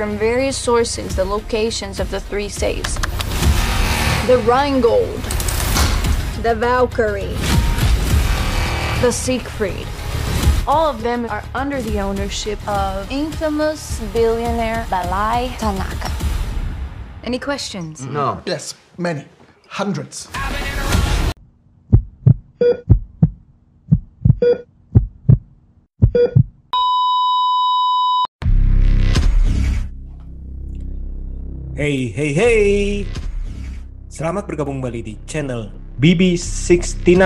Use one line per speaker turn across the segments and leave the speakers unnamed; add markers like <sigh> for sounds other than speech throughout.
from various sources the locations of the three safes. The Rheingold, the Valkyrie, the Siegfried. All of them are under the ownership of infamous billionaire Balai Tanaka. Any questions?
No.
Yes, many. Hundreds.
Hey, hey, hey. Selamat bergabung kembali di channel BB69.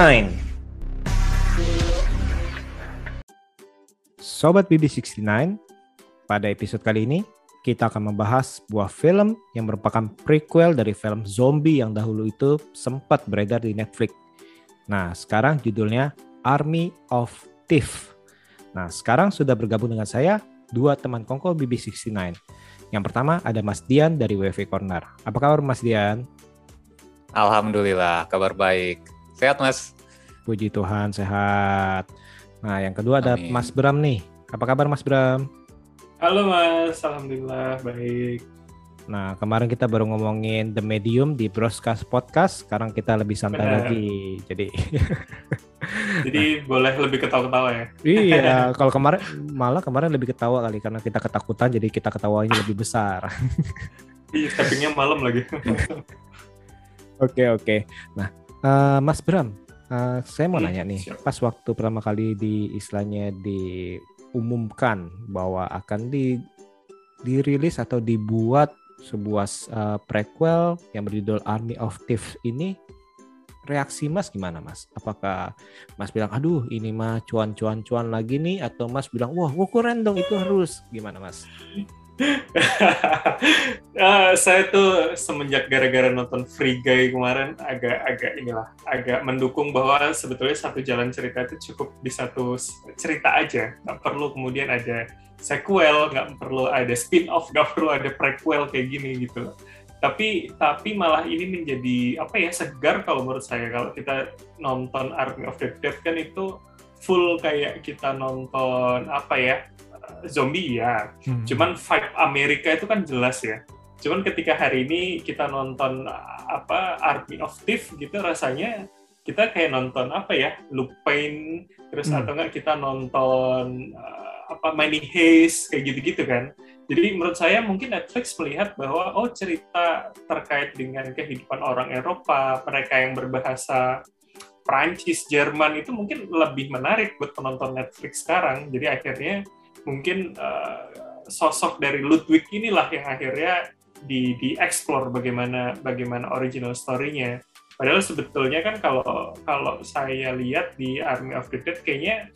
Sobat BB69, pada episode kali ini kita akan membahas sebuah film yang merupakan prequel dari film zombie yang dahulu itu sempat beredar di Netflix. Nah, sekarang judulnya Army of Thief. Nah, sekarang sudah bergabung dengan saya dua teman kongko BB69. Yang pertama ada Mas Dian dari WV Corner. Apa kabar Mas Dian?
Alhamdulillah, kabar baik. Sehat, Mas?
Puji Tuhan, sehat. Nah, yang kedua ada
Amin.
Mas Bram nih. Apa kabar Mas Bram?
Halo Mas, Alhamdulillah baik.
Nah, kemarin kita baru ngomongin The Medium di Broadcast Podcast. Sekarang kita lebih santai
Benar.
lagi. Jadi, <laughs>
Jadi boleh lebih ketawa-ketawa ya.
iya. <laughs> Kalau kemarin malah kemarin lebih ketawa kali karena kita ketakutan, jadi kita ketawanya lebih besar. <laughs>
Iya, tappingnya malam lagi.
Oke oke. Nah, eh, Mas Bram, eh, saya mau
Hmm,
nanya nih.
siap.
Pas waktu pertama kali di istilahnya diumumkan bahwa akan di dirilis atau dibuat sebuah eh, prequel yang berjudul Army of Thieves ini, reaksi Mas gimana Mas? Apakah Mas bilang, aduh ini mah cuan-cuan-cuan lagi nih, atau Mas bilang, wah wah, keren dong itu harus, gimana Mas?
Eh, <laughs> saya tuh semenjak gara-gara nonton Free Guy kemarin agak-agak inilah agak mendukung bahwa sebetulnya satu jalan cerita itu cukup di satu cerita aja. Nggak perlu kemudian ada sequel nggak perlu ada spin-off nggak perlu ada prequel kayak gini gitu. Tapi tapi malah ini menjadi apa ya segar kalau menurut saya. Kalau kita nonton Army of the Dead kan itu full kayak kita nonton apa ya zombie ya
Hmm.
Cuman vibe Amerika itu kan jelas ya. Cuman ketika hari ini kita nonton apa Army of Thief gitu rasanya kita kayak nonton apa ya Lupin terus
Hmm.
atau enggak kita nonton uh, apa Money Heist kayak gitu-gitu kan. Jadi menurut saya mungkin Netflix melihat bahwa oh cerita terkait dengan kehidupan orang Eropa, mereka yang berbahasa Prancis, Jerman itu mungkin lebih menarik buat penonton Netflix sekarang. Jadi akhirnya mungkin uh, sosok dari Ludwig inilah yang akhirnya di dieksplor bagaimana bagaimana original story-nya. Padahal sebetulnya kan kalau kalau saya lihat di Army of the Dead kayaknya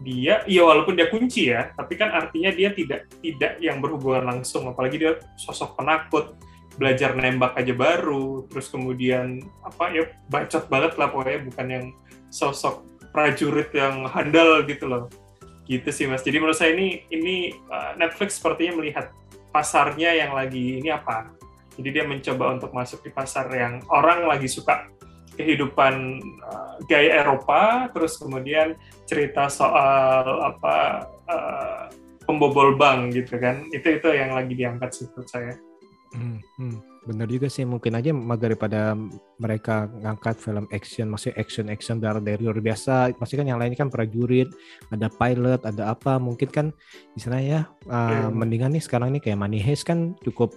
dia ya walaupun dia kunci ya, tapi kan artinya dia tidak tidak yang berhubungan langsung apalagi dia sosok penakut belajar nembak aja baru terus kemudian apa ya bacot banget lah pokoknya bukan yang sosok prajurit yang handal gitu loh gitu sih mas. Jadi menurut saya ini ini uh, Netflix sepertinya melihat pasarnya yang lagi ini apa. Jadi dia mencoba untuk masuk di pasar yang orang lagi suka kehidupan uh, gaya Eropa terus kemudian cerita soal apa uh, pembobol bank gitu kan. Itu itu yang lagi diangkat sih menurut saya.
Hmm, hmm. Bener juga sih, mungkin aja daripada mereka ngangkat film action, maksudnya action-action dari dari luar biasa, maksudnya kan yang lain kan prajurit, ada pilot, ada apa, mungkin kan istilahnya uh,
Iya.
mendingan nih sekarang nih kayak Money Heist kan cukup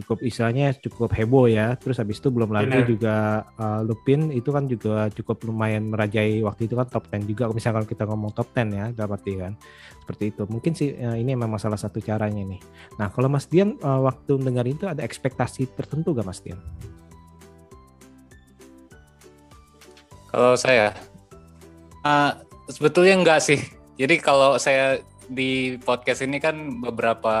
cukup istilahnya cukup heboh ya, terus habis itu belum lagi
Bener.
juga uh, Lupin itu kan juga cukup lumayan merajai waktu itu kan top 10 juga, misalkan kita ngomong top 10 ya, dapat kan, seperti itu. Mungkin sih uh, ini memang salah satu caranya nih. Nah, kalau Mas Dian uh, waktu dengar itu ada ekspektasi tertentu gak Mas Dian?
Kalau saya, uh, sebetulnya enggak sih. Jadi kalau saya di podcast ini kan beberapa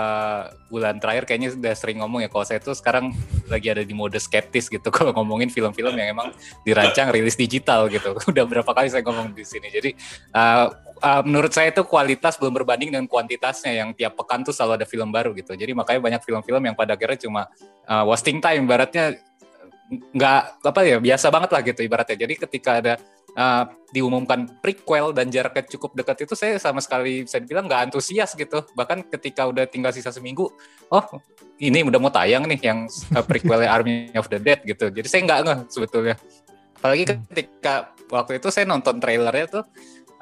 bulan terakhir kayaknya sudah sering ngomong ya kalau saya tuh sekarang lagi ada di mode skeptis gitu <laughs> kalau ngomongin film-film yang emang dirancang rilis digital gitu. <laughs> Udah berapa kali saya ngomong di sini. Jadi uh, uh, menurut saya itu kualitas belum berbanding dengan kuantitasnya yang tiap pekan tuh selalu ada film baru gitu. Jadi makanya banyak film-film yang pada akhirnya cuma uh, wasting time ibaratnya nggak apa ya biasa banget lah gitu ibaratnya. Jadi ketika ada uh, diumumkan prequel dan jaraknya cukup dekat itu saya sama sekali bisa dibilang nggak antusias gitu. Bahkan ketika udah tinggal sisa seminggu, oh ini udah mau tayang nih yang uh, prequel <laughs> Army of the Dead gitu. Jadi saya nggak ngeh sebetulnya. Apalagi ketika waktu itu saya nonton trailernya tuh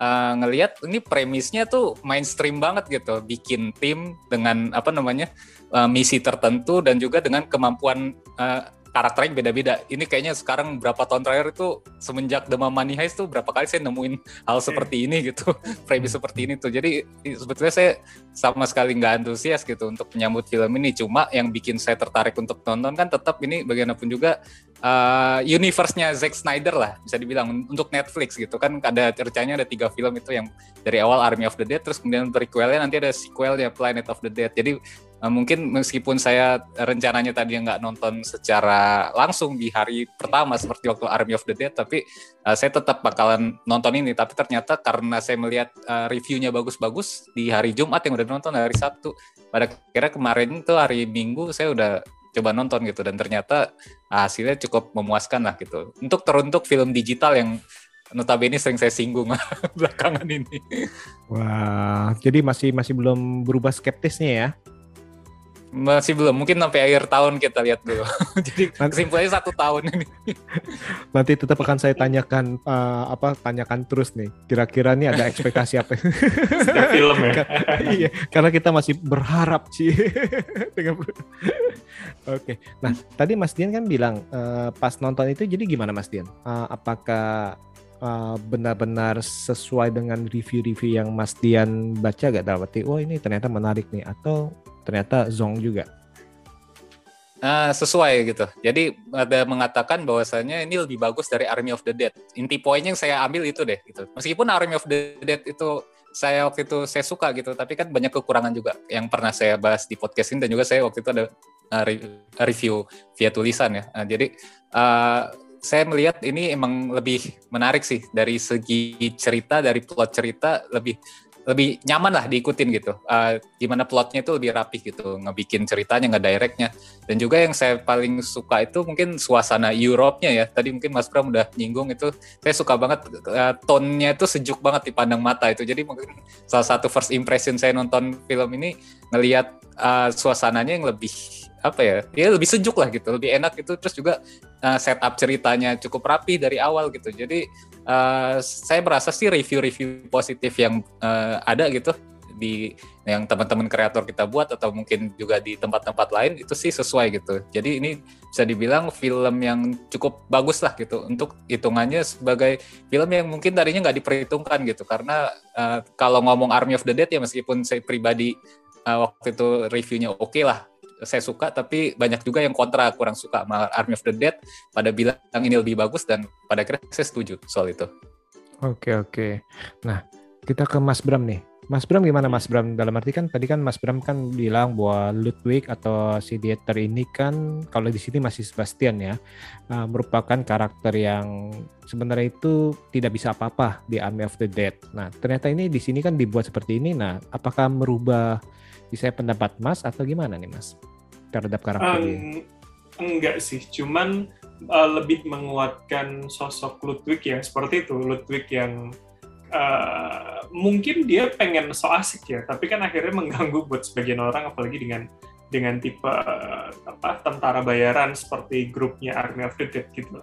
uh, ngelihat ini premisnya tuh mainstream banget gitu, bikin tim dengan apa namanya uh, misi tertentu dan juga dengan kemampuan uh, karakternya beda-beda. Ini kayaknya sekarang berapa tahun terakhir itu semenjak The Money Heist tuh berapa kali saya nemuin hal seperti ini gitu, <laughs> premis seperti ini tuh. Jadi sebetulnya saya sama sekali nggak antusias gitu untuk menyambut film ini. Cuma yang bikin saya tertarik untuk nonton kan tetap ini bagaimanapun juga uh, universe-nya Zack Snyder lah bisa dibilang untuk Netflix gitu kan ada rencananya ada tiga film itu yang dari awal Army of the Dead terus kemudian prequelnya nanti ada sequelnya Planet of the Dead. Jadi mungkin meskipun saya rencananya tadi nggak nonton secara langsung di hari pertama seperti waktu Army of the Dead, tapi uh, saya tetap bakalan nonton ini. Tapi ternyata karena saya melihat uh, reviewnya bagus-bagus di hari Jumat yang udah nonton hari Sabtu, pada kira kemarin itu hari Minggu saya udah coba nonton gitu dan ternyata hasilnya cukup memuaskan lah gitu. Untuk teruntuk film digital yang notabene sering saya singgung <laughs> belakangan ini.
Wah, jadi masih masih belum berubah skeptisnya ya?
Masih belum, mungkin sampai akhir tahun kita lihat dulu. <laughs> Jadi kesimpulannya satu tahun ini.
Nanti tetap akan saya tanyakan uh, apa tanyakan terus nih. Kira-kira nih ada ekspektasi apa?
Setiap film ya. <laughs>
iya, karena kita masih berharap sih. Dengan Oke. Nah, tadi Mas Dian kan bilang uh, pas nonton itu jadi gimana Mas Dian? Uh, apakah benar-benar uh, sesuai dengan review-review yang Mas Dian baca gak dalam arti, oh ini ternyata menarik nih atau ternyata Zong juga.
Uh, sesuai gitu. Jadi ada mengatakan bahwasanya ini lebih bagus dari Army of the Dead. Inti poinnya yang saya ambil itu deh gitu. Meskipun Army of the Dead itu saya waktu itu saya suka gitu, tapi kan banyak kekurangan juga yang pernah saya bahas di podcast ini dan juga saya waktu itu ada uh, review via tulisan ya. Uh, jadi uh, saya melihat ini emang lebih menarik sih dari segi cerita, dari plot cerita lebih lebih nyaman lah diikutin gitu. Uh, gimana plotnya itu lebih rapih gitu, ngebikin ceritanya nggak directnya. Dan juga yang saya paling suka itu mungkin suasana Europe-nya ya. Tadi mungkin Mas Bram udah nyinggung itu, saya suka banget uh, tone-nya itu sejuk banget dipandang mata itu. Jadi mungkin salah satu first impression saya nonton film ini ngelihat uh, suasananya yang lebih apa ya ya lebih sejuk lah gitu lebih enak gitu. Terus juga uh, setup ceritanya cukup rapi dari awal gitu. Jadi uh, saya merasa sih review-review positif yang uh, ada gitu di yang teman-teman kreator kita buat atau mungkin juga di tempat-tempat lain itu sih sesuai gitu. Jadi ini bisa dibilang film yang cukup bagus lah gitu untuk hitungannya sebagai film yang mungkin tadinya nggak diperhitungkan gitu. Karena uh, kalau ngomong Army of the Dead ya meskipun saya pribadi uh, waktu itu reviewnya oke okay lah saya suka tapi banyak juga yang kontra kurang suka sama Army of the Dead pada bilang ini lebih bagus dan pada akhirnya saya setuju soal itu.
Oke oke. Nah kita ke Mas Bram nih. Mas Bram gimana Mas Bram? Dalam arti kan tadi kan Mas Bram kan bilang bahwa Ludwig atau si Dieter ini kan kalau di sini masih Sebastian ya uh, merupakan karakter yang sebenarnya itu tidak bisa apa-apa di Army of the Dead. Nah ternyata ini di sini kan dibuat seperti ini. Nah apakah merubah bisa pendapat Mas atau gimana nih Mas? Terhadap karakter um,
Enggak sih, cuman uh, lebih menguatkan sosok Ludwig yang seperti itu, Ludwig yang uh, mungkin dia pengen so asik ya, tapi kan akhirnya mengganggu buat sebagian orang, apalagi dengan dengan tipe uh, apa tentara bayaran seperti grupnya Army of the Dead gitu.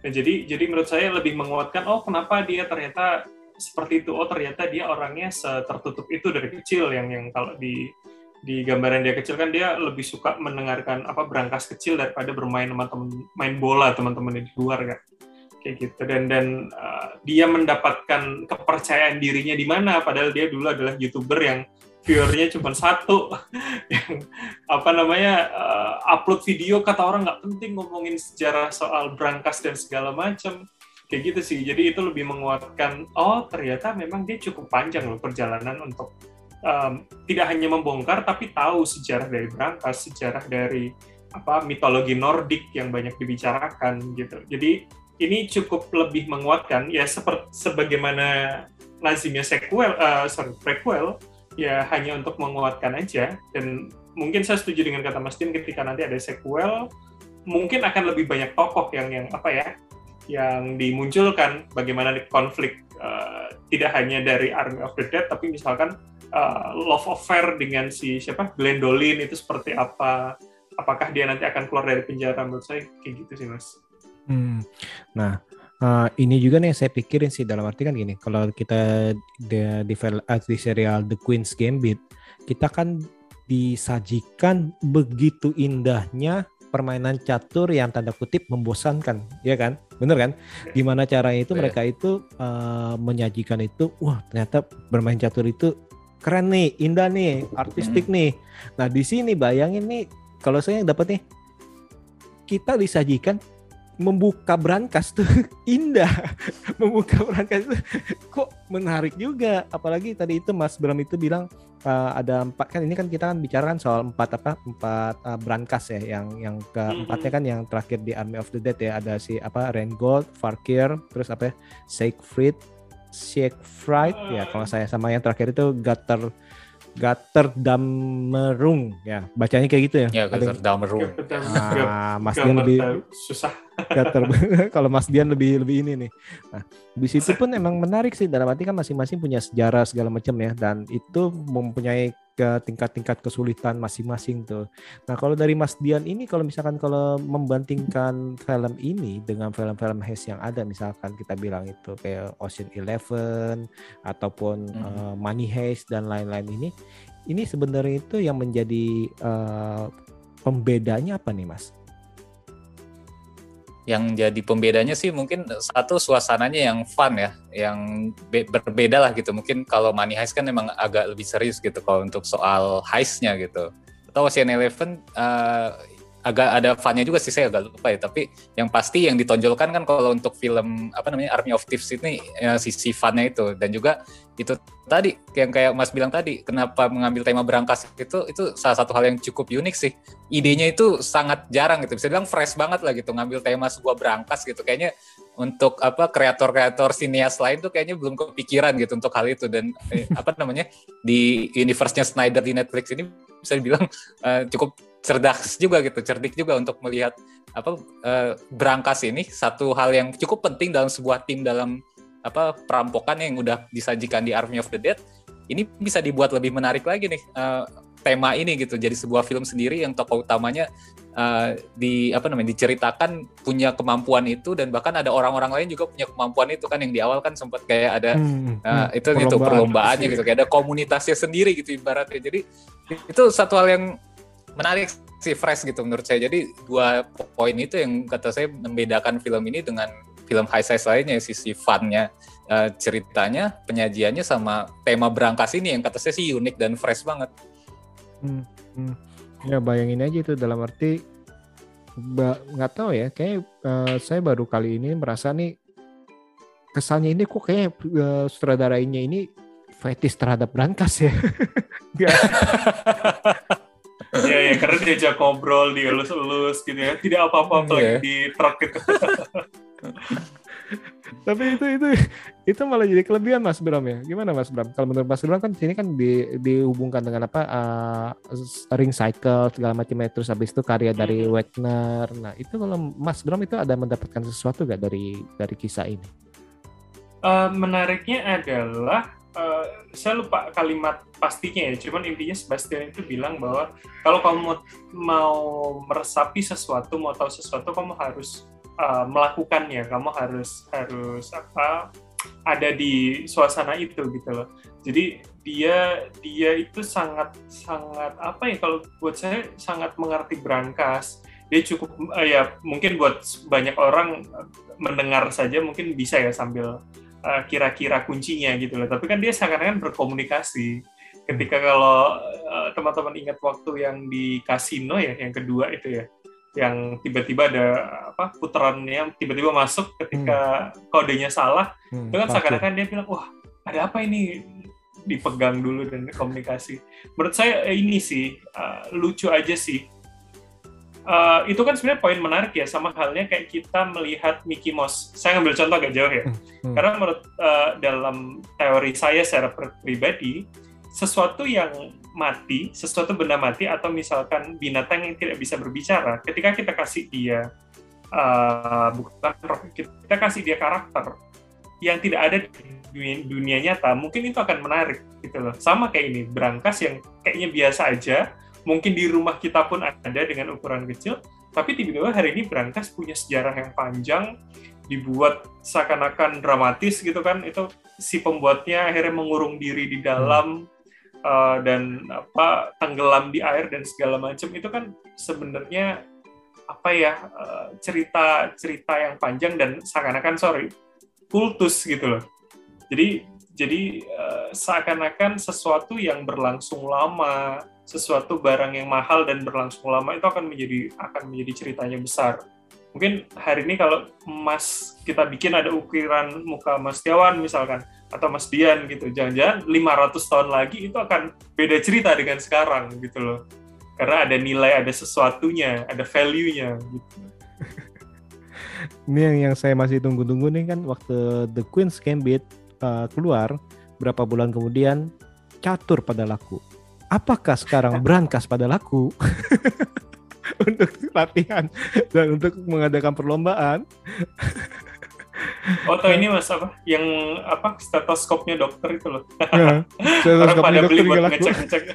Nah, jadi jadi menurut saya lebih menguatkan oh kenapa dia ternyata seperti itu? Oh ternyata dia orangnya tertutup itu dari kecil yang yang kalau di di gambaran dia kecil kan dia lebih suka mendengarkan apa berangkas kecil daripada bermain sama temen main bola teman-teman di luar kan kayak gitu. Dan dan uh, dia mendapatkan kepercayaan dirinya di mana padahal dia dulu adalah youtuber yang viewernya cuma satu. <laughs> Yang apa namanya uh, upload video kata orang nggak penting ngomongin sejarah soal berangkas dan segala macam. Kayak gitu sih. Jadi itu lebih menguatkan oh ternyata memang dia cukup panjang loh perjalanan untuk um, tidak hanya membongkar tapi tahu sejarah dari berangkas, sejarah dari apa mitologi Nordik yang banyak dibicarakan gitu. Jadi ini cukup lebih menguatkan ya seperti sebagaimana lazimnya sequel uh, sorry prequel ya hanya untuk menguatkan aja dan mungkin saya setuju dengan kata Mas Tin ketika nanti ada sequel mungkin akan lebih banyak tokoh yang yang apa ya yang dimunculkan bagaimana konflik uh, tidak hanya dari Army of the Dead tapi misalkan uh, love affair dengan si siapa Glendolin itu seperti apa apakah dia nanti akan keluar dari penjara menurut saya kayak gitu sih mas.
Hmm. Nah uh, ini juga nih saya pikirin sih dalam arti kan gini kalau kita di, di, serial The Queen's Gambit kita kan disajikan begitu indahnya permainan catur yang tanda kutip membosankan, ya kan? Bener kan? Gimana caranya itu mereka itu uh, menyajikan itu, wah ternyata bermain catur itu keren nih, indah nih, artistik hmm. nih. Nah di sini bayangin nih, kalau saya yang dapat nih, kita disajikan membuka brankas tuh <laughs> indah. Membuka brankas itu kok menarik juga. Apalagi tadi itu Mas Bram itu bilang uh, ada empat kan ini kan kita kan bicara kan soal empat apa empat uh, brankas ya yang yang keempatnya kan yang terakhir di Army of the Dead ya. Ada si apa Rengold, Farkir, terus apa ya, Siegfried, Siegfried ya kalau saya sama yang terakhir itu Gatter Gatterdamerung ya bacanya kayak gitu ya.
Ya Gatterdamerung.
Ah, Mas Dian lebih susah. Gatter <laughs> kalau Mas Dian lebih lebih ini nih. Nah, di situ pun emang menarik sih dalam arti kan masing-masing punya sejarah segala macam ya dan itu mempunyai ke tingkat-tingkat kesulitan masing-masing tuh. Nah kalau dari Mas Dian ini kalau misalkan kalau membandingkan film ini dengan film-film heist yang ada misalkan kita bilang itu kayak Ocean Eleven ataupun hmm. uh, Money Heist dan lain-lain ini, ini sebenarnya itu yang menjadi uh, pembedanya apa nih Mas?
Yang jadi pembedanya sih mungkin satu suasananya yang fun ya, yang be berbeda lah gitu. Mungkin kalau Money Heist kan memang agak lebih serius gitu kalau untuk soal heistnya gitu. Atau Ocean Eleven uh, agak ada funnya juga sih saya agak lupa ya. Tapi yang pasti yang ditonjolkan kan kalau untuk film apa namanya Army of Thieves ini ya, sisi funnya itu. Dan juga itu tadi yang kayak Mas bilang tadi kenapa mengambil tema berangkas itu itu salah satu hal yang cukup unik sih. Idenya itu sangat jarang gitu. Bisa bilang fresh banget lah gitu ngambil tema sebuah berangkas gitu. Kayaknya untuk apa kreator-kreator sinias lain tuh kayaknya belum kepikiran gitu untuk hal itu. Dan eh, apa namanya di universe-nya Snyder di Netflix ini bisa dibilang uh, cukup cerdas juga gitu, cerdik juga untuk melihat apa uh, berangkas ini. Satu hal yang cukup penting dalam sebuah tim dalam apa perampokan yang udah disajikan di Army of the Dead ini bisa dibuat lebih menarik lagi nih uh, tema ini gitu. Jadi sebuah film sendiri yang tokoh utamanya uh, di apa namanya diceritakan punya kemampuan itu dan bahkan ada orang-orang lain juga punya kemampuan itu kan yang di awal kan sempat kayak ada hmm, uh, itu perlombaan. itu perlombaannya gitu kayak ada komunitasnya sendiri gitu ibaratnya. Jadi itu satu hal yang menarik sih fresh gitu menurut saya. Jadi dua poin itu yang kata saya membedakan film ini dengan film high size lainnya sisi funnya uh, ceritanya penyajiannya sama tema berangkas ini yang kata saya sih unik dan fresh banget.
Hmm, hmm. Ya bayangin aja itu dalam arti nggak tahu ya kayak uh, saya baru kali ini merasa nih kesannya ini kok kayak uh, sutradarainya ini fetis terhadap berangkas ya. <laughs> <laughs>
Iya ya karena diajak ngobrol, dielus-elus gitu ya. Tidak apa-apa yeah. di truk gitu. <laughs>
Tapi itu itu itu malah jadi kelebihan Mas Bram ya. Gimana Mas Bram? Kalau menurut Mas Bram kan sini kan di, dihubungkan dengan apa uh, ring cycle segala macamnya terus habis itu karya dari hmm. Wagner. Nah, itu kalau Mas Bram itu ada mendapatkan sesuatu gak dari dari kisah ini?
Uh, menariknya adalah uh, saya lupa kalimat pastinya ya, cuman intinya Sebastian itu bilang bahwa kalau kamu mau meresapi sesuatu, mau tahu sesuatu, kamu harus uh, melakukannya, kamu harus harus apa ada di suasana itu gitu loh. Jadi dia dia itu sangat sangat apa ya kalau buat saya sangat mengerti berangkas. Dia cukup uh, ya mungkin buat banyak orang mendengar saja mungkin bisa ya sambil kira kira-kira kuncinya gitu loh. Tapi kan dia seakan-akan berkomunikasi. Ketika kalau uh, teman-teman ingat waktu yang di kasino ya yang kedua itu ya yang tiba-tiba ada apa putarannya tiba-tiba masuk ketika hmm. kodenya salah hmm, itu kan seakan-akan dia bilang wah ada apa ini? Dipegang dulu dan komunikasi. Menurut saya ini sih uh, lucu aja sih uh, itu kan sebenarnya poin menarik ya sama halnya kayak kita melihat Mickey Mouse. Saya ngambil contoh agak jauh ya. Hmm, hmm. karena menurut uh, dalam teori saya secara pribadi sesuatu yang mati, sesuatu benda mati atau misalkan binatang yang tidak bisa berbicara, ketika kita kasih dia uh, bukan roh kita kasih dia karakter yang tidak ada di dunia, dunia nyata mungkin itu akan menarik gitu loh. Sama kayak ini berangkas yang kayaknya biasa aja mungkin di rumah kita pun ada dengan ukuran kecil tapi tiba-tiba hari ini berangkas punya sejarah yang panjang dibuat seakan-akan dramatis gitu kan itu si pembuatnya akhirnya mengurung diri di dalam uh, dan apa tenggelam di air dan segala macam itu kan sebenarnya apa ya uh, cerita cerita yang panjang dan seakan-akan sorry kultus gitu loh. Jadi jadi uh, seakan-akan sesuatu yang berlangsung lama, sesuatu barang yang mahal dan berlangsung lama itu akan menjadi akan menjadi ceritanya besar. Mungkin hari ini kalau Mas kita bikin ada ukiran muka Mas Tiawan misalkan atau Mas Dian gitu, jangan-jangan 500 tahun lagi itu akan beda cerita dengan sekarang gitu loh. Karena ada nilai, ada sesuatunya, ada value-nya gitu <laughs>
ini yang, yang saya masih tunggu-tunggu nih kan waktu The Queen's Gambit uh, keluar berapa bulan kemudian catur pada laku. Apakah sekarang berangkas pada laku <laughs> untuk latihan dan untuk mengadakan perlombaan?
Oh, tau ini mas apa? Yang apa stetoskopnya dokter itu loh. <laughs>
Ya,
Orang pada beli buat ngecek-ngecek. <laughs>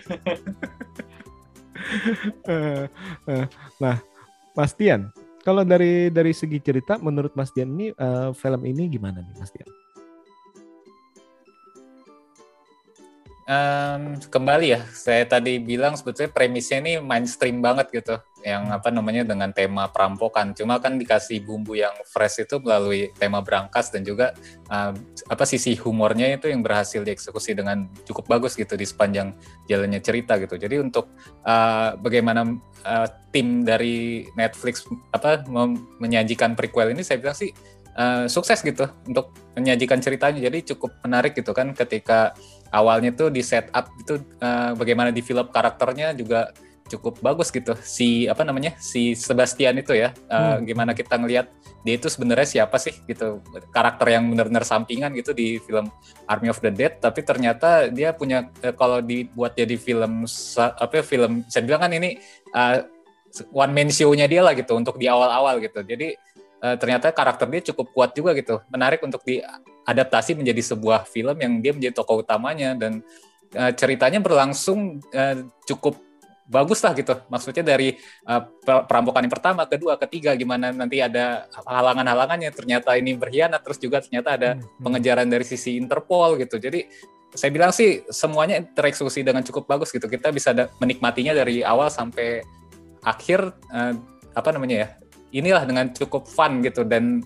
Eh, eh, nah, Mas Tian, kalau dari dari segi cerita, menurut Mas Dian ini uh, film ini gimana nih, Mas Dian?
Um, kembali ya, saya tadi bilang sebetulnya premisnya ini mainstream banget gitu, yang apa namanya dengan tema perampokan. Cuma kan dikasih bumbu yang fresh itu melalui tema berangkas dan juga uh, apa sisi humornya itu yang berhasil dieksekusi dengan cukup bagus gitu di sepanjang jalannya cerita gitu. Jadi untuk uh, bagaimana uh, tim dari Netflix apa menyajikan prequel ini, saya bilang sih uh, sukses gitu untuk menyajikan ceritanya. Jadi cukup menarik gitu kan ketika awalnya tuh di setup itu uh, bagaimana develop karakternya juga cukup bagus gitu. Si apa namanya si Sebastian itu ya uh, hmm. gimana kita ngelihat dia itu sebenarnya siapa sih gitu. Karakter yang benar-benar sampingan gitu di film Army of the Dead tapi ternyata dia punya uh, kalau dibuat jadi film apa film saya bilang kan ini uh, one man show-nya dia lah gitu untuk di awal-awal gitu. Jadi uh, ternyata karakter dia cukup kuat juga gitu. Menarik untuk di adaptasi menjadi sebuah film yang dia menjadi tokoh utamanya dan uh, ceritanya berlangsung uh, cukup bagus lah gitu. Maksudnya dari uh, perampokan yang pertama, kedua, ketiga, gimana nanti ada halangan-halangannya. Ternyata ini berkhianat, terus juga ternyata ada hmm, hmm. pengejaran dari sisi Interpol gitu. Jadi saya bilang sih semuanya tereksekusi dengan cukup bagus gitu. Kita bisa menikmatinya dari awal sampai akhir uh, apa namanya ya. Inilah dengan cukup fun gitu dan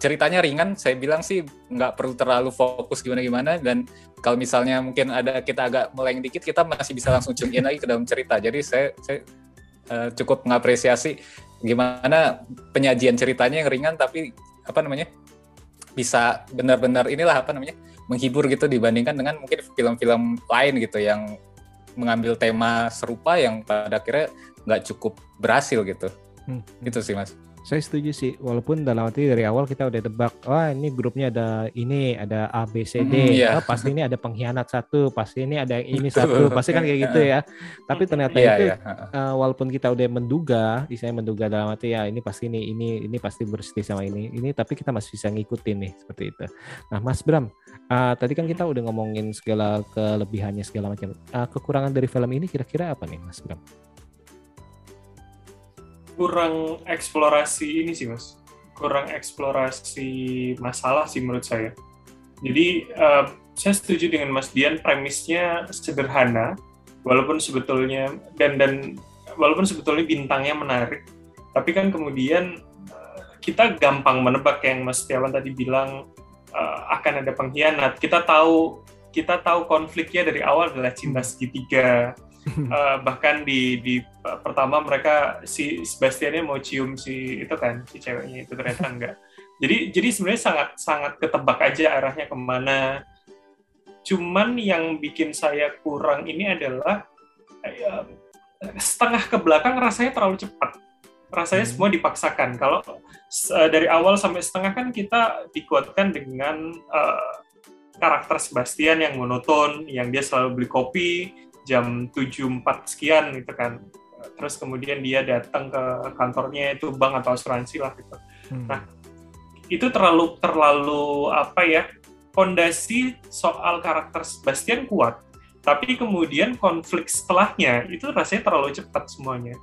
ceritanya ringan, saya bilang sih nggak perlu terlalu fokus gimana-gimana dan kalau misalnya mungkin ada kita agak meleng dikit, kita masih bisa langsung tune lagi ke dalam cerita. Jadi saya, saya uh, cukup mengapresiasi gimana penyajian ceritanya yang ringan tapi apa namanya bisa benar-benar inilah apa namanya menghibur gitu dibandingkan dengan mungkin film-film lain gitu yang mengambil tema serupa yang pada akhirnya nggak cukup berhasil gitu. Hmm. Itu sih mas.
Saya setuju sih walaupun dalam arti dari awal kita udah tebak wah ini grupnya ada ini ada A B C D. Mm, yeah. oh, pasti ini ada pengkhianat satu pasti ini ada ini satu pasti kan kayak gitu ya. Tapi ternyata yeah, itu yeah. Uh, walaupun kita udah menduga saya menduga dalam arti ya ini pasti ini ini ini pasti bersih sama ini ini tapi kita masih bisa ngikutin nih seperti itu. Nah Mas Bram uh, tadi kan kita udah ngomongin segala kelebihannya segala macam. Uh, kekurangan dari film ini kira-kira apa nih Mas Bram
kurang eksplorasi ini sih mas. Kurang eksplorasi masalah sih menurut saya. Jadi uh, saya setuju dengan Mas Dian premisnya sederhana walaupun sebetulnya dan dan walaupun sebetulnya bintangnya menarik tapi kan kemudian uh, kita gampang menebak yang Mas Tiawan tadi bilang uh, akan ada pengkhianat. Kita tahu kita tahu konfliknya dari awal adalah cinta segitiga uh, <laughs> bahkan di di uh, pertama mereka si Sebastiannya mau cium si itu kan si ceweknya itu ternyata enggak. Jadi jadi sebenarnya sangat sangat ketebak aja arahnya ke mana. Cuman yang bikin saya kurang ini adalah uh, setengah ke belakang rasanya terlalu cepat. Rasanya hmm. semua dipaksakan. Kalau uh, dari awal sampai setengah kan kita dikuatkan dengan uh, karakter Sebastian yang monoton yang dia selalu beli kopi jam 7.4 sekian gitu kan terus kemudian dia datang ke kantornya itu bank atau asuransi lah gitu.
Hmm.
Nah, itu terlalu terlalu apa ya fondasi soal karakter Sebastian kuat tapi kemudian konflik setelahnya itu rasanya terlalu cepat semuanya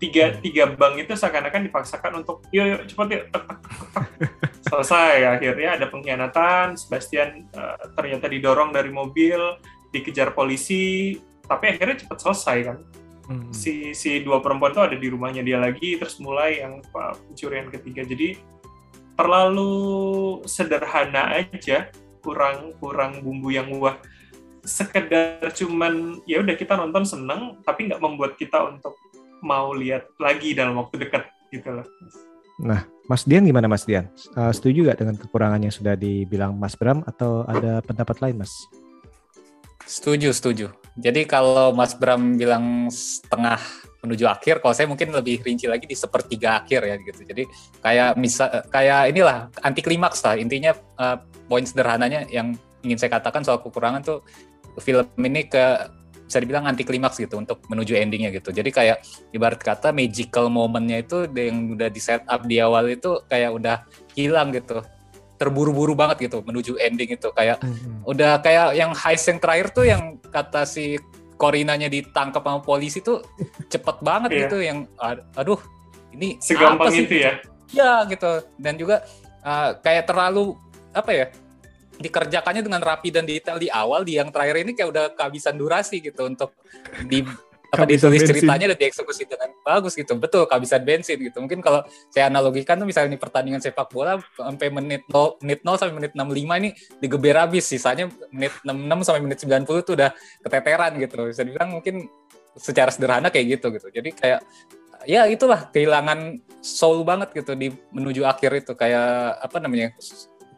tiga tiga bank itu seakan-akan dipaksakan untuk yuk yuk cepat yuk tek, tek, tek, tek. <laughs> selesai akhirnya ada pengkhianatan Sebastian uh, ternyata didorong dari mobil dikejar polisi tapi akhirnya cepat selesai kan
Hmm.
si si dua perempuan itu ada di rumahnya dia lagi terus mulai yang pencurian ketiga jadi terlalu sederhana aja kurang kurang bumbu yang wah sekedar cuman ya udah kita nonton seneng tapi nggak membuat kita untuk mau lihat lagi dalam waktu dekat gitu loh
Nah, Mas Dian gimana Mas Dian? Uh, setuju gak dengan kekurangan yang sudah dibilang Mas Bram atau ada pendapat lain Mas?
Setuju, setuju. Jadi kalau Mas Bram bilang setengah menuju akhir, kalau saya mungkin lebih rinci lagi di sepertiga akhir ya gitu. Jadi kayak misal kayak inilah anti klimaks lah intinya uh, poin sederhananya yang ingin saya katakan soal kekurangan tuh film ini ke bisa dibilang anti klimaks gitu untuk menuju endingnya gitu. Jadi kayak ibarat kata magical momentnya itu yang udah di set up di awal itu kayak udah hilang gitu. Terburu-buru banget gitu menuju ending itu kayak udah kayak yang heist yang terakhir tuh yang kata si Korinanya ditangkap sama polisi tuh cepet banget
Iya.
gitu yang ad- aduh ini
segampang
apa sih?
itu ya
ya gitu dan juga uh, kayak terlalu apa ya dikerjakannya dengan rapi dan detail di awal di yang terakhir ini kayak udah kehabisan durasi gitu untuk di apa
Kehabisan
ditulis
bensin.
ceritanya dan dieksekusi dengan bagus gitu. Betul kehabisan bensin gitu. Mungkin kalau saya analogikan tuh misalnya ini pertandingan sepak bola sampai menit 0, menit 0 sampai menit 65 ini digeber habis. Sisanya menit 66 sampai menit 90 tuh udah keteteran gitu. Bisa dibilang mungkin secara sederhana kayak gitu gitu. Jadi kayak ya itulah kehilangan soul banget gitu di menuju akhir itu. Kayak apa namanya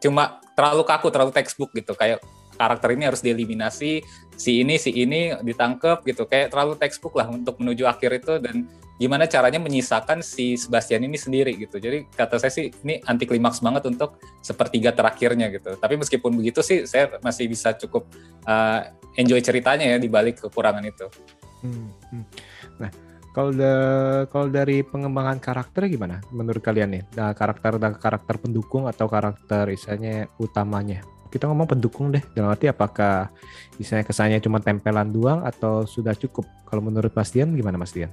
cuma terlalu kaku terlalu textbook gitu. Kayak karakter ini harus dieliminasi si ini si ini ditangkap gitu kayak terlalu textbook lah untuk menuju akhir itu dan gimana caranya menyisakan si Sebastian ini sendiri gitu jadi kata saya sih ini anti klimaks banget untuk sepertiga terakhirnya gitu tapi meskipun begitu sih saya masih bisa cukup uh, enjoy ceritanya ya di balik kekurangan itu
Hmm, hmm. Nah, kalau da- kalau dari pengembangan karakter gimana menurut kalian nih? Nah, karakter karakter pendukung atau karakter misalnya utamanya? Kita ngomong pendukung deh. Dalam arti apakah misalnya kesannya cuma tempelan doang atau sudah cukup? Kalau menurut Mas Dian gimana Mas Dian?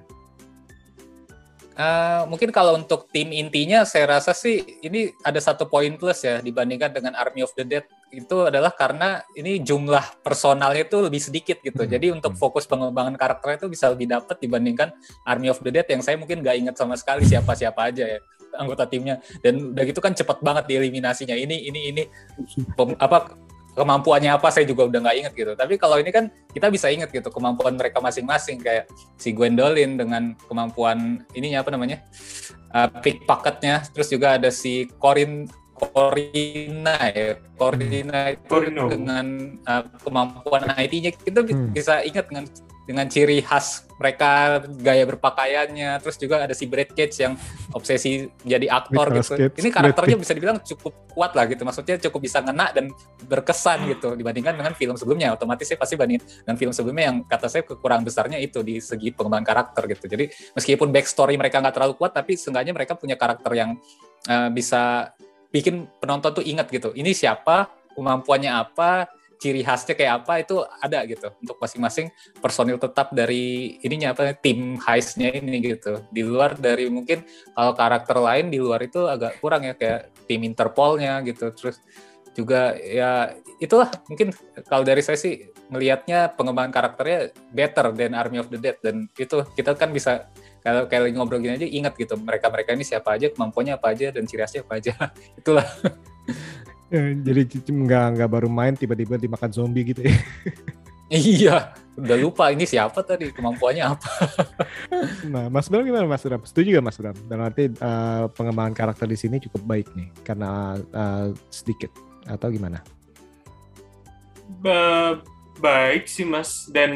Eh, mungkin kalau untuk tim intinya saya rasa sih ini ada satu poin plus ya dibandingkan dengan Army of the Dead itu adalah karena ini jumlah personalnya itu lebih sedikit gitu.
Hmm.
Jadi untuk
Hmm.
fokus pengembangan karakternya itu bisa lebih dapat dibandingkan Army of the Dead yang saya mungkin nggak ingat sama sekali siapa-siapa aja ya anggota timnya. Dan udah gitu kan cepat banget dieliminasinya. Ini ini ini pem- apa kemampuannya apa saya juga udah nggak inget gitu. Tapi kalau ini kan kita bisa inget gitu kemampuan mereka masing-masing. Kayak si Gwendolyn dengan kemampuan ininya apa namanya uh, pickpocketnya terus juga ada si Corin Corina ya. Corina itu
Corino.
dengan uh, kemampuan IT-nya kita
Hmm.
bisa ingat dengan dengan ciri khas mereka gaya berpakaiannya terus juga ada si Brad Cage yang obsesi jadi aktor gitu.
Cage,
ini karakternya bisa dibilang cukup kuat lah gitu. Maksudnya cukup bisa ngena dan berkesan gitu dibandingkan dengan film sebelumnya. Otomatis saya pasti bandingin dengan film sebelumnya yang kata saya kekurangan besarnya itu di segi pengembangan karakter gitu. Jadi meskipun backstory mereka nggak terlalu kuat tapi seenggaknya mereka punya karakter yang eh, bisa bikin penonton tuh ingat gitu. Ini siapa kemampuannya apa ciri khasnya kayak apa itu ada gitu. Untuk masing-masing personil tetap dari ininya apa tim heistnya ini gitu. Di luar dari mungkin kalau karakter lain di luar itu agak kurang ya kayak tim Interpolnya gitu. Terus juga ya itulah mungkin kalau dari saya sih melihatnya pengembangan karakternya better than Army of the Dead. Dan itu kita kan bisa kalau kayak lagi ngobrol gini aja ingat gitu mereka mereka ini siapa aja kemampuannya apa aja dan ciri khasnya apa aja. <laughs> Itulah
jadi c- nggak nggak baru main tiba-tiba dimakan zombie gitu ya. <laughs>
iya udah lupa ini siapa tadi kemampuannya apa <laughs>
Nah, Mas Bram gimana Mas Bram? Setuju gak Mas Bram? Dalam arti eh, pengembangan karakter di sini cukup baik nih karena eh, sedikit atau gimana?
Ba- baik sih mas dan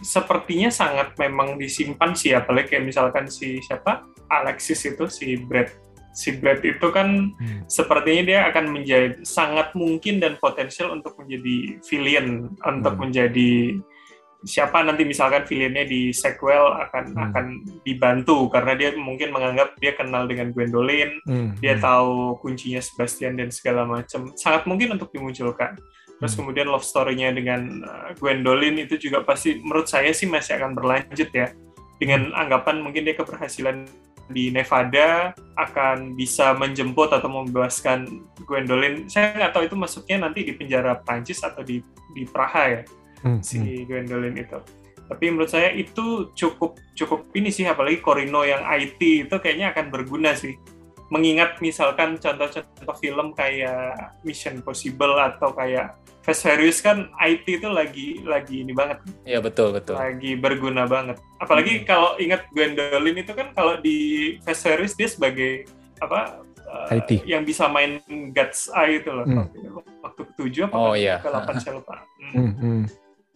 sepertinya sangat memang disimpan sih apalagi kayak misalkan si siapa Alexis itu si Brad si Brad itu kan
Hmm.
sepertinya dia akan menjadi sangat mungkin dan potensial untuk menjadi villain untuk
Hmm.
menjadi siapa nanti misalkan villainnya di sequel akan
Hmm.
akan dibantu karena dia mungkin menganggap dia kenal dengan Gwendolyn,
Hmm,
dia
hmm.
tahu kuncinya Sebastian dan segala macam. Sangat mungkin untuk dimunculkan. Terus
Hmm.
kemudian love story-nya dengan uh, Gwendolyn itu juga pasti menurut saya sih masih akan berlanjut ya. Dengan anggapan mungkin dia keberhasilan di Nevada akan bisa menjemput atau membebaskan Gwendolyn. Saya nggak tahu itu masuknya nanti di penjara Prancis atau di di Praha ya
Hmm, hmm.
si Gwendolyn itu. Tapi menurut saya itu cukup cukup ini sih apalagi Corino yang IT itu kayaknya akan berguna sih. Mengingat misalkan contoh-contoh film kayak Mission Possible atau kayak Fast Furious kan IT itu lagi lagi ini banget,
Iya betul betul.
lagi berguna banget. Apalagi kalau ingat Gwendolyn itu kan kalau di Fast Furious dia sebagai apa uh,
IT.
yang bisa main Guts Eye itu loh.
Hmm.
Waktu ketujuh apa
Oh, iya.
ke delapan saya lupa. Hmm.
Hmm, hmm.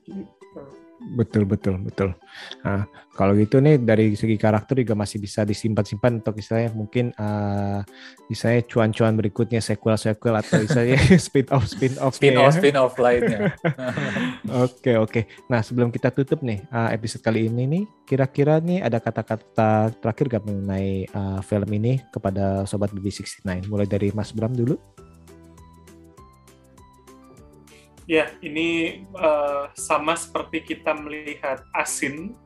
Gitu.
Betul betul betul. Nah, kalau gitu nih dari segi karakter juga masih bisa disimpan-simpan untuk istilahnya mungkin eh istilahnya cuan-cuan berikutnya sequel-sequel atau istilahnya <laughs> spin-off spin-off
Spin
ya.
off spin off lainnya. <laughs>
Oke oke. Nah sebelum kita tutup nih eh, episode kali ini nih, kira-kira nih ada kata-kata terakhir gak mengenai eh, film ini kepada sobat BB69? Mulai dari Mas Bram dulu.
Ya, ini eh, sama seperti kita melihat Asin,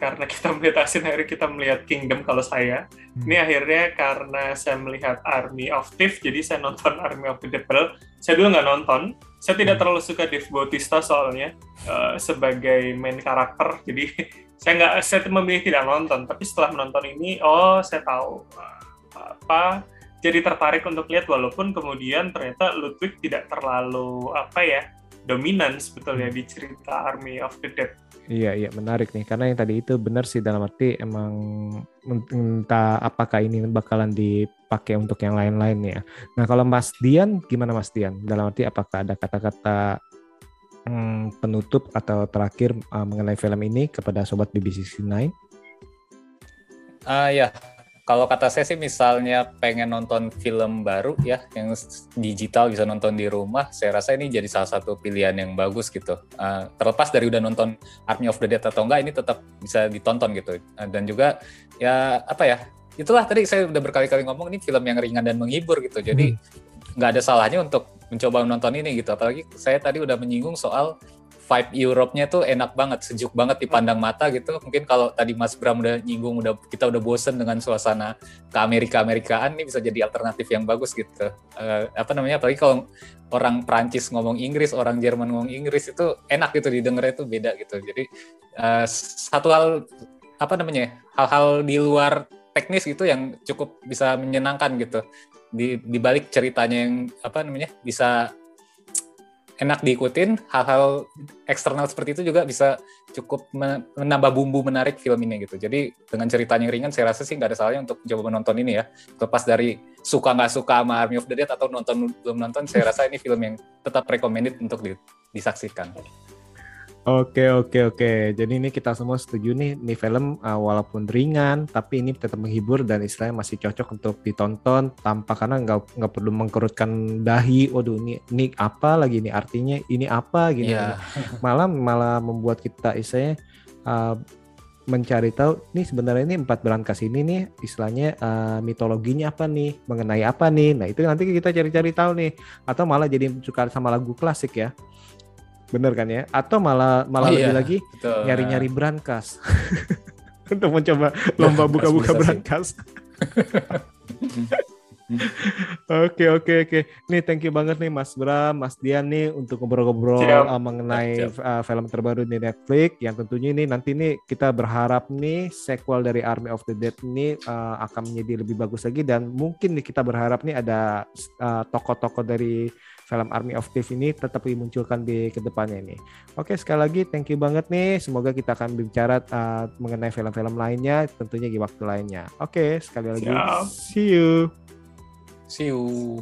karena <laughs> kita melihat Asin, akhirnya kita melihat Kingdom kalau saya.
Hmm.
Ini akhirnya karena saya melihat Army of Thief, jadi saya nonton <laughs> Army of the. Padahal saya dulu nggak nonton, saya tidak
Hmm.
terlalu suka Dave Bautista soalnya eh, sebagai main karakter, jadi <laughs> saya nggak, saya memilih tidak nonton. Tapi setelah menonton ini, oh saya tahu eh, apa jadi tertarik untuk lihat walaupun kemudian ternyata Ludwig tidak terlalu apa ya dominan sebetulnya di cerita Army of the Dead.
Iya iya menarik nih karena yang tadi itu benar sih dalam arti emang entah apakah ini bakalan dipakai untuk yang lain-lain ya. Nah kalau Mas Dian gimana Mas Dian? Dalam arti apakah ada kata-kata hmm, penutup atau terakhir uh, mengenai film ini kepada sobat BBC9?
Ah ya, kalau kata saya sih misalnya pengen nonton film baru ya yang digital bisa nonton di rumah, saya rasa ini jadi salah satu pilihan yang bagus gitu. Ah, terlepas dari udah nonton Army of the Dead atau enggak, ini tetap bisa ditonton gitu. Ah, dan juga ya apa ya? Itulah tadi saya udah berkali-kali ngomong ini film yang ringan dan menghibur gitu. Jadi nggak ada salahnya untuk mencoba menonton ini gitu. Apalagi saya tadi udah menyinggung soal vibe Europe-nya tuh enak banget, sejuk banget dipandang mata gitu. Mungkin kalau tadi Mas Bram udah nyinggung, udah kita udah bosen dengan suasana ke Amerika-Amerikaan, ini bisa jadi alternatif yang bagus gitu. Eh, apa namanya? Apalagi kalau orang Prancis ngomong Inggris, orang Jerman ngomong Inggris itu enak gitu didengarnya itu beda gitu. Jadi eh, satu hal apa namanya? Hal-hal di luar teknis gitu yang cukup bisa menyenangkan gitu. Di, di balik ceritanya yang apa namanya? bisa enak diikutin hal-hal eksternal seperti itu juga bisa cukup men- menambah bumbu menarik film ini gitu. Jadi dengan ceritanya ringan saya rasa sih nggak ada salahnya untuk coba menonton ini ya. Lepas dari suka nggak suka sama Army of the Dead atau nonton belum nonton saya rasa ini film yang tetap recommended untuk di- disaksikan
Oke oke oke. Jadi ini kita semua setuju nih, nih film uh, walaupun ringan tapi ini tetap menghibur dan istilahnya masih cocok untuk ditonton tanpa karena nggak nggak perlu mengkerutkan dahi. Waduh ini ini apa lagi ini artinya ini apa gini.
Iya.
Malah malah membuat kita istilahnya uh, mencari tahu nih sebenarnya ini empat berangkas ini nih istilahnya uh, mitologinya apa nih mengenai apa nih. Nah itu nanti kita cari-cari tahu nih atau malah jadi suka sama lagu klasik ya. Bener kan ya? Atau malah malah
Oh,
lebih
iya.
lagi nyari-nyari brankas <laughs> untuk mencoba lomba
Brankas
buka-buka brankas. Oke oke oke. Nih thank you banget nih Mas Bram, Mas Dian nih untuk ngobrol-ngobrol uh, mengenai
Siap,
uh, film terbaru di Netflix yang tentunya ini nanti nih kita berharap nih sequel dari Army of the Dead ini uh, akan menjadi lebih bagus lagi dan mungkin nih kita berharap nih ada uh, tokoh-tokoh dari film Army of Thief ini tetap dimunculkan di ke depannya ini. Oke sekali lagi thank you banget nih. Semoga kita akan bicara uh, mengenai film-film lainnya tentunya di waktu lainnya. Oke sekali lagi
Siap.
see you.
see you